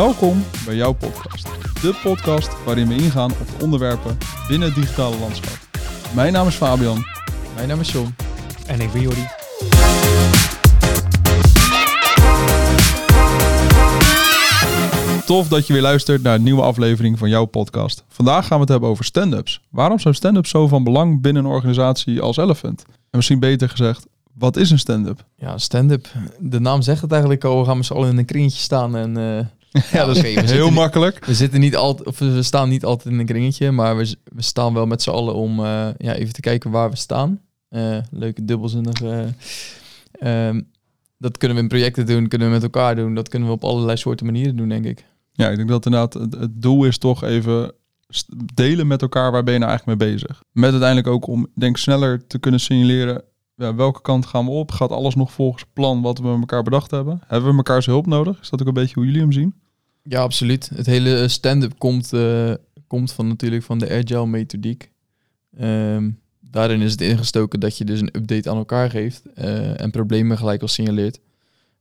Welkom bij jouw podcast. De podcast waarin we ingaan op de onderwerpen binnen het digitale landschap. Mijn naam is Fabian. Mijn naam is John. En ik ben Jordi. Tof dat je weer luistert naar een nieuwe aflevering van jouw podcast. Vandaag gaan we het hebben over stand-ups. Waarom zijn stand-ups zo van belang binnen een organisatie als Elephant? En misschien beter gezegd, wat is een stand-up? Ja, stand-up. De naam zegt het eigenlijk al. We gaan met z'n allen in een kringetje staan en... eh, Ja, dat is heel makkelijk. We zitten niet altijd, of we staan niet altijd in een kringetje, maar we, we staan wel met z'n allen om eh, ja, even te kijken waar we staan. Eh, leuke dubbelzinnige. eh, ehm, dat kunnen we in projecten doen, kunnen we met elkaar doen. Dat kunnen we op allerlei soorten manieren doen, denk ik. Ja, ik denk dat inderdaad het, het doel is toch even delen met elkaar waar ben je nou eigenlijk mee bezig. Met uiteindelijk ook om, denk sneller te kunnen signaleren ja, welke kant gaan we op. Gaat alles nog volgens plan wat we met elkaar bedacht hebben? Hebben we mekaars hulp nodig? Is dat ook een beetje hoe jullie hem zien? Ja, absoluut. Het hele stand-up komt, eh, komt van natuurlijk van de agile methodiek. Ehm, daarin is het ingestoken dat je dus een update aan elkaar geeft eh, en problemen gelijk al signaleert.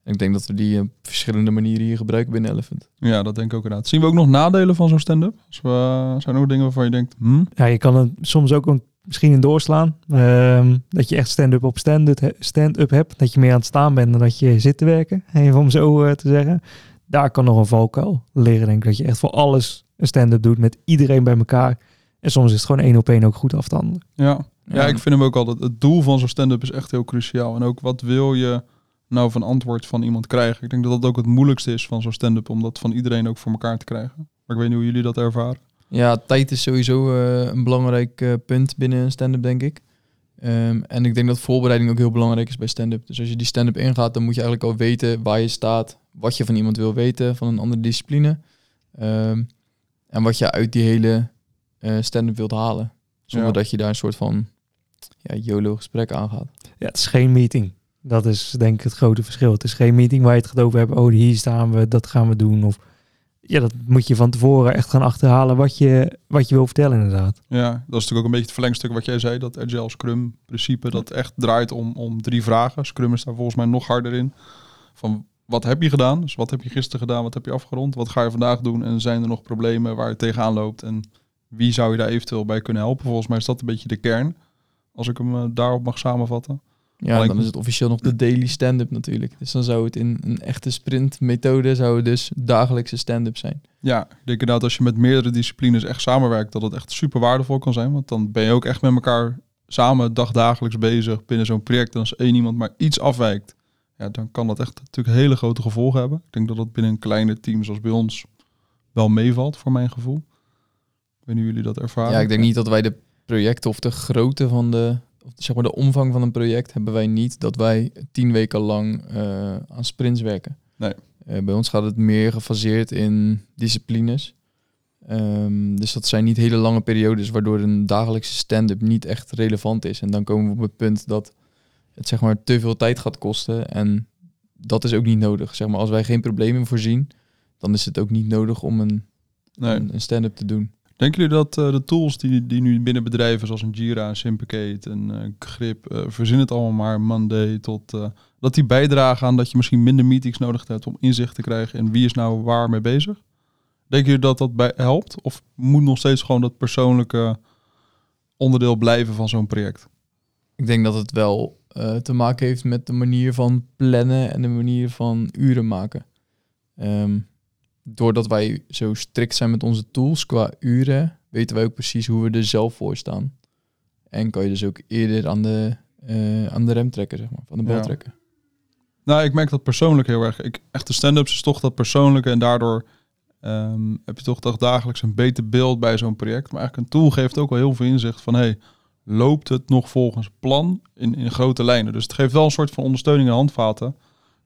En ik denk dat we die op verschillende manieren hier gebruiken binnen Elephant. Ja, dat denk ik ook inderdaad. Zien we ook nog nadelen van zo'n stand-up? Als we, zijn er ook dingen waarvan je denkt, hm? Ja, je kan het soms ook een, misschien in doorslaan. Ehm, dat je echt stand-up op stand-up stand hebt. Dat je meer aan het staan bent dan dat je zit te werken. Even om zo eh, te zeggen. Daar kan nog een valkuil leren, denk ik. Dat je echt voor alles een stand-up doet met iedereen bij elkaar. En soms is het gewoon één op één ook goed af te handelen. Ja. ja, ik vind hem ook altijd. Het doel van zo'n stand-up is echt heel cruciaal. En ook wat wil je nou van antwoord van iemand krijgen? Ik denk dat dat ook het moeilijkste is van zo'n stand-up, om dat van iedereen ook voor elkaar te krijgen. Maar ik weet niet hoe jullie dat ervaren. Ja, tijd is sowieso eh, een belangrijk eh, punt binnen een stand-up, denk ik. Ehm, en ik denk dat voorbereiding ook heel belangrijk is bij stand-up. Dus als je die stand-up ingaat, dan moet je eigenlijk al weten waar je staat, wat je van iemand wil weten, van een andere discipline. Ehm, en wat je uit die hele eh, stand-up wilt halen. Zonder Ja. dat je daar een soort van ja, YOLO-gesprek aangaat. Ja, het is geen meeting. Dat is denk ik het grote verschil. Het is geen meeting waar je het gaat over hebt. Oh, hier staan we, dat gaan we doen. Of ja, dat moet je van tevoren echt gaan achterhalen wat je, wat je wil vertellen inderdaad. Ja, dat is natuurlijk ook een beetje het verlengstuk wat jij zei, dat Agile Scrum principe, dat echt draait om, om drie vragen. Scrum is daar volgens mij nog harder in. Van wat heb je gedaan? Dus wat heb je gisteren gedaan? Wat heb je afgerond? Wat ga je vandaag doen? En zijn er nog problemen waar je tegenaan loopt? En wie zou je daar eventueel bij kunnen helpen? Volgens mij is dat een beetje de kern, als ik hem eh, daarop mag samenvatten. Ja, Alleen- dan is het officieel nog de daily stand-up natuurlijk. Dus dan zou het in een echte sprintmethode zou het dus dagelijkse stand-up zijn. Ja, ik denk inderdaad als je met meerdere disciplines echt samenwerkt, dat het echt super waardevol kan zijn. Want dan ben je ook echt met elkaar samen dagdagelijks bezig binnen zo'n project. En als één iemand maar iets afwijkt, ja, dan kan dat echt natuurlijk hele grote gevolgen hebben. Ik denk dat dat binnen een kleine team zoals bij ons wel meevalt, voor mijn gevoel. Ik weet niet hoe jullie dat ervaren. Ja, ik denk niet dat wij de projecten of de grootte van de, of zeg maar de omvang van een project hebben wij niet dat wij tien weken lang eh, aan sprints werken. Nee. Eh, bij ons gaat het meer gefaseerd in disciplines. Ehm, dus dat zijn niet hele lange periodes waardoor een dagelijkse stand-up niet echt relevant is. En dan komen we op het punt dat het zeg maar te veel tijd gaat kosten. En dat is ook niet nodig. Zeg maar, als wij geen problemen voorzien, dan is het ook niet nodig om een, Nee. een, een stand-up te doen. Denken jullie dat eh, de tools die, die nu binnen bedrijven zoals een Jira, Simplicate, een eh, Grip, eh verzin het allemaal maar, Monday, tot, dat die bijdragen aan dat je misschien minder meetings nodig hebt om inzicht te krijgen in wie is nou waar mee bezig? Denken jullie dat dat bij helpt? Of moet nog steeds gewoon dat persoonlijke onderdeel blijven van zo'n project? Ik denk dat het wel eh, te maken heeft met de manier van plannen en de manier van uren maken. Ehm, doordat wij zo strikt zijn met onze tools qua uren, weten wij ook precies hoe we er zelf voor staan. En kan je dus ook eerder aan de, eh, aan de rem trekken, zeg maar, van de bel Ja. trekken. Nou, ik merk dat persoonlijk heel erg. Ik, echte stand-ups is toch dat persoonlijke en daardoor ehm, heb je toch dagelijks een beter beeld bij zo'n project. Maar eigenlijk een tool geeft ook wel heel veel inzicht van, hey, loopt het nog volgens plan in, in grote lijnen? Dus het geeft wel een soort van ondersteuning en handvaten,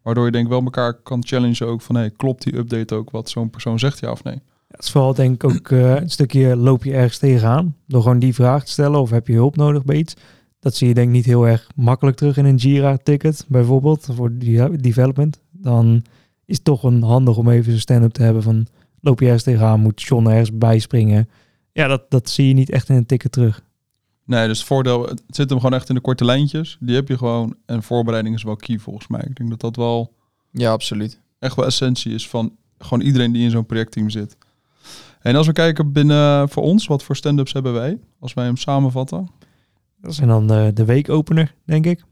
waardoor je denk wel elkaar kan challengen ook van, hey, klopt die update ook wat zo'n persoon zegt, ja of nee? Ja, het is vooral denk ik ook eh, een stukje loop je ergens tegenaan. Door gewoon die vraag te stellen of heb je hulp nodig bij iets. Dat zie je denk ik niet heel erg makkelijk terug in een Jira-ticket bijvoorbeeld voor die development. Dan is het toch een handig om even zo'n stand-up te hebben van loop je ergens tegenaan, moet John ergens bijspringen. Ja, dat, dat zie je niet echt in een ticket terug. Nee, dus het voordeel, het zit hem gewoon echt in de korte lijntjes. Die heb je gewoon. En voorbereiding is wel key volgens mij. Ik denk dat dat wel Ja, absoluut. echt wel essentie is van gewoon iedereen die in zo'n projectteam zit. En als we kijken binnen voor ons, wat voor stand-ups hebben wij? Als wij hem samenvatten. Dat zijn dan de, de weekopener, denk ik.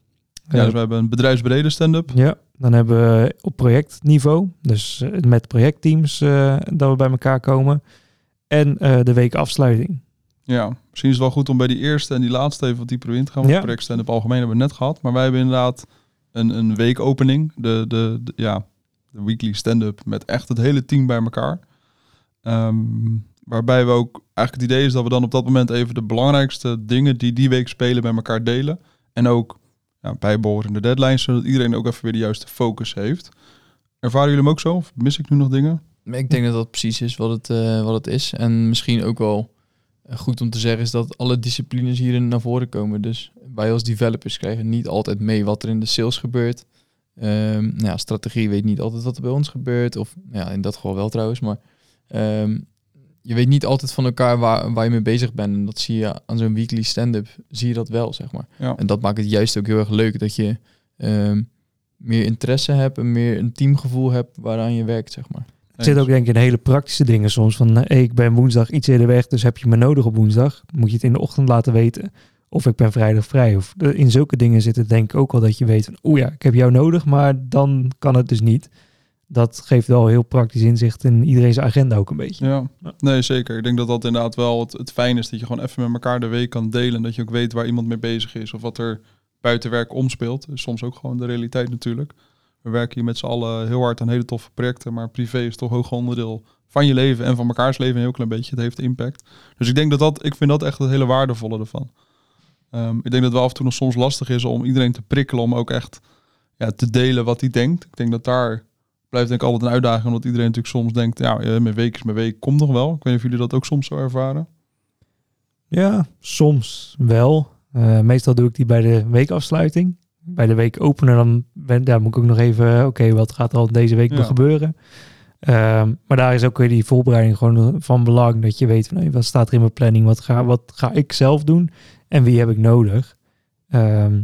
Ja, Eh, dus we hebben een bedrijfsbrede stand-up. Ja, dan hebben we op projectniveau, dus eh, met projectteams eh, dat we bij elkaar komen. En eh, de week afsluiting. Ja, misschien is het wel goed om bij die eerste en die laatste even wat dieper in te gaan. Want Ja. project stand-up algemeen hebben we net gehad. Maar wij hebben inderdaad een, een weekopening. De, de, de- ja, de weekly stand-up met echt het hele team bij elkaar. Ehm, waarbij we ook eigenlijk het idee is dat we dan op dat moment even de belangrijkste dingen die die week spelen bij elkaar delen. En ook ja, bijbehorende deadlines, zodat iedereen ook even weer de juiste focus heeft. Ervaren jullie hem ook zo? Of mis ik nu nog dingen? Ik denk dat dat precies is wat het, eh, wat het is. En misschien ook wel goed om te zeggen is dat alle disciplines hierin naar voren komen. Dus wij als developers krijgen niet altijd mee wat er in de sales gebeurt. Ehm, nou ja, strategie weet niet altijd wat er bij ons gebeurt. Of nou ja, in dat geval wel trouwens. Maar ehm, je weet niet altijd van elkaar waar, waar je mee bezig bent. En dat zie je aan zo'n weekly stand-up. Zie je dat wel, zeg maar. Ja. En dat maakt het juist ook heel erg leuk dat je ehm, meer interesse hebt en meer een teamgevoel hebt waaraan je werkt, zeg maar. Er zit ook denk ik in hele praktische dingen soms. Van eh, hey, ik ben woensdag iets eerder weg, dus heb je me nodig op woensdag? Moet je het in de ochtend laten weten. Of ik ben vrijdag vrij. Of eh, in zulke dingen zit het denk ik ook wel dat je weet van oeh ja, ik heb jou nodig, maar dan kan het dus niet. Dat geeft wel heel praktisch inzicht in iedereen's agenda ook een beetje. Ja, nee zeker. Ik denk dat dat inderdaad wel het, het fijn is. Dat je gewoon even met elkaar de week kan delen. En dat je ook weet waar iemand mee bezig is. Of wat er buiten werk omspeelt. Soms ook gewoon de realiteit natuurlijk. We werken hier met z'n allen heel hard aan hele toffe projecten. Maar privé is toch gewoon onderdeel van je leven. En van mekaars leven een heel klein beetje. Het heeft impact. Dus ik denk dat dat, ik vind dat echt het hele waardevolle ervan. Ehm, ik denk dat wel af en toe nog soms lastig is om iedereen te prikkelen. Om ook echt ja, te delen wat hij denkt. Ik denk dat daar blijft denk ik altijd een uitdaging. Omdat iedereen natuurlijk soms denkt, ja, eh, mijn week is mijn week, komt nog wel. Ik weet niet of jullie dat ook soms zo ervaren. Ja, soms wel. Eh, meestal doe ik die bij de weekafsluiting. Bij de week openen dan ben, daar moet ik ook nog even, eh, oké, wat gaat er al deze week Ja. nog gebeuren? Ehm, maar daar is ook weer die voorbereiding gewoon van belang. Dat je weet van, hey, wat staat er in mijn planning? Wat ga, wat ga ik zelf doen? En wie heb ik nodig? Ehm,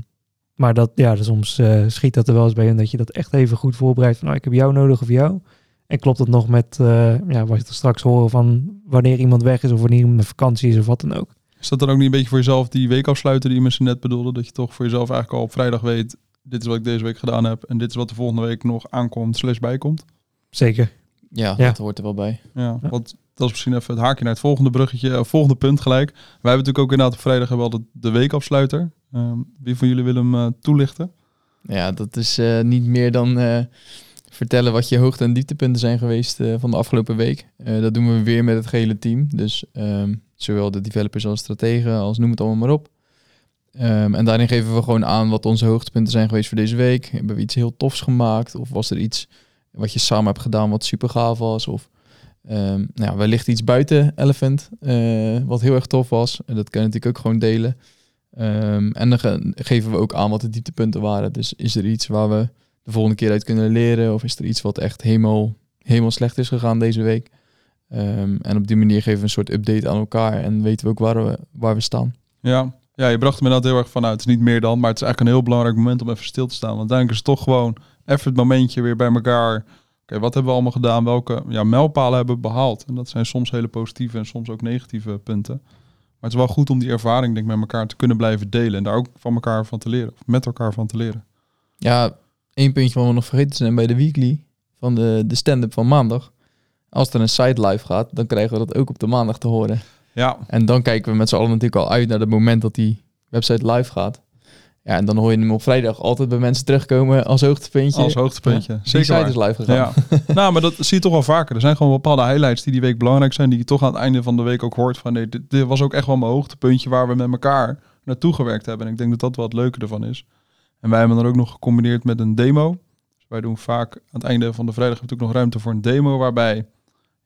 maar dat, ja, dus soms eh, schiet dat er wel eens bij in dat je dat echt even goed voorbereidt. Van, nou, ik heb jou nodig of jou. En klopt het nog met, eh, ja, wat je straks horen van wanneer iemand weg is of wanneer iemand op vakantie is of wat dan ook. Is dat dan ook niet een beetje voor jezelf die week afsluiten die misschien net bedoelde? Dat je toch voor jezelf eigenlijk al op vrijdag weet, dit is wat ik deze week gedaan heb. En dit is wat de volgende week nog aankomt, slash bijkomt. Zeker. Ja, Ja. dat hoort er wel bij. Ja, Ja. want dat is misschien even het haakje naar het volgende bruggetje, eh, volgende punt gelijk. Wij hebben natuurlijk ook inderdaad op vrijdag hebben we altijd de weekafsluiter. Ehm, wie van jullie wil hem eh, toelichten? Ja, dat is eh, niet meer dan eh, vertellen wat je hoogte- en dieptepunten zijn geweest eh, van de afgelopen week. Eh, dat doen we weer met het gehele team. Dus ehm, zowel de developers als strategen, als noem het allemaal maar op. Ehm, en daarin geven we gewoon aan wat onze hoogtepunten zijn geweest voor deze week. Hebben we iets heel tofs gemaakt? Of was er iets wat je samen hebt gedaan wat super gaaf was? Of ehm, nou ja, wellicht iets buiten Elephant, eh, wat heel erg tof was. En dat kan je natuurlijk ook gewoon delen. Ehm, en dan ge- geven we ook aan wat de dieptepunten waren. Dus is er iets waar we de volgende keer uit kunnen leren? Of is er iets wat echt helemaal, helemaal slecht is gegaan deze week? En op die manier geven we een soort update aan elkaar en weten we ook waar we, waar we staan. Ja. Ja, je bracht me inderdaad heel erg van uit. Het is niet meer dan, maar het is eigenlijk een heel belangrijk moment om even stil te staan. Want uiteindelijk is het toch gewoon even het momentje weer bij elkaar. Oké, wat hebben we allemaal gedaan? Welke ja, mijlpalen hebben we behaald? En dat zijn soms hele positieve en soms ook negatieve punten. Maar het is wel goed om die ervaring denk ik, met elkaar te kunnen blijven delen. En daar ook van elkaar van te leren. Of met elkaar van te leren. Ja, één puntje wat we nog vergeten zijn bij de weekly van de, de stand-up van maandag. Als er een site live gaat, dan krijgen we dat ook op de maandag te horen. Ja, En dan kijken we met z'n allen natuurlijk al uit naar het moment dat die website live gaat. Ja, en dan hoor je hem op vrijdag altijd bij mensen terugkomen als hoogtepuntje. als hoogtepuntje. Die Zeker site waar. is live gegaan. Ja, nou, maar dat zie je toch wel vaker. Er zijn gewoon bepaalde highlights die die week belangrijk zijn, die je toch aan het einde van de week ook hoort van nee, dit, dit was ook echt wel mijn hoogtepuntje waar we met elkaar naartoe gewerkt hebben. En ik denk dat dat wel het leuke ervan is. En wij hebben dan ook nog gecombineerd met een demo. Dus wij doen vaak aan het einde van de vrijdag natuurlijk nog ruimte voor een demo waarbij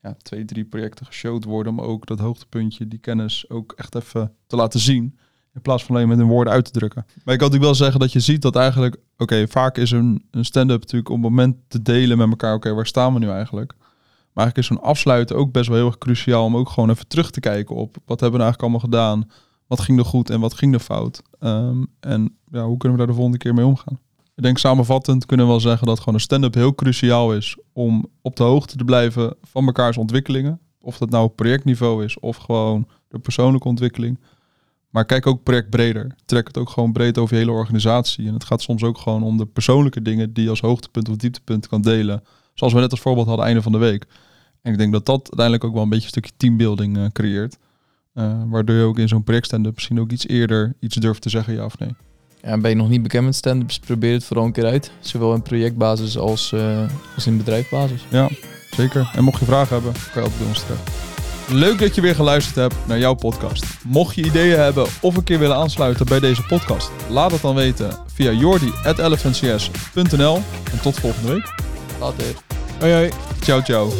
ja, twee, drie projecten geshowd worden om ook dat hoogtepuntje, die kennis ook echt even te laten zien. In plaats van alleen met hun woorden uit te drukken. Maar ik kan natuurlijk wel zeggen dat je ziet dat eigenlijk... Oké, vaak is een, een stand-up natuurlijk op het moment te delen met elkaar... Oké, waar staan we nu eigenlijk? Maar eigenlijk is zo'n afsluiten ook best wel heel erg cruciaal... om ook gewoon even terug te kijken op... wat hebben we nou eigenlijk allemaal gedaan? Wat ging er goed en wat ging er fout? Ehm, en ja, hoe kunnen we daar de volgende keer mee omgaan? Ik denk samenvattend kunnen we wel zeggen dat gewoon een stand-up heel cruciaal is om op de hoogte te blijven van mekaars ontwikkelingen. Of dat nou projectniveau is of gewoon de persoonlijke ontwikkeling. Maar kijk ook project breder. Trek het ook gewoon breed over je hele organisatie. En het gaat soms ook gewoon om de persoonlijke dingen die je als hoogtepunt of dieptepunt kan delen. Zoals we net als voorbeeld hadden, einde van de week. En ik denk dat dat uiteindelijk ook wel een beetje een stukje teambuilding uh, creëert. Uh, waardoor je ook in zo'n project stand-up misschien ook iets eerder iets durft te zeggen, ja of nee. Ja, ben je nog niet bekend met stand-ups, probeer het vooral een keer uit. Zowel in projectbasis als, uh, als in bedrijfsbasis. Ja, zeker. En mocht je vragen hebben, kan je altijd bij ons terecht. Leuk dat je weer geluisterd hebt naar jouw podcast. Mocht je ideeën hebben of een keer willen aansluiten bij deze podcast, laat het dan weten via jordi.elephantcs.nl. En tot volgende week. Later. Hoi hoi. Ciao ciao.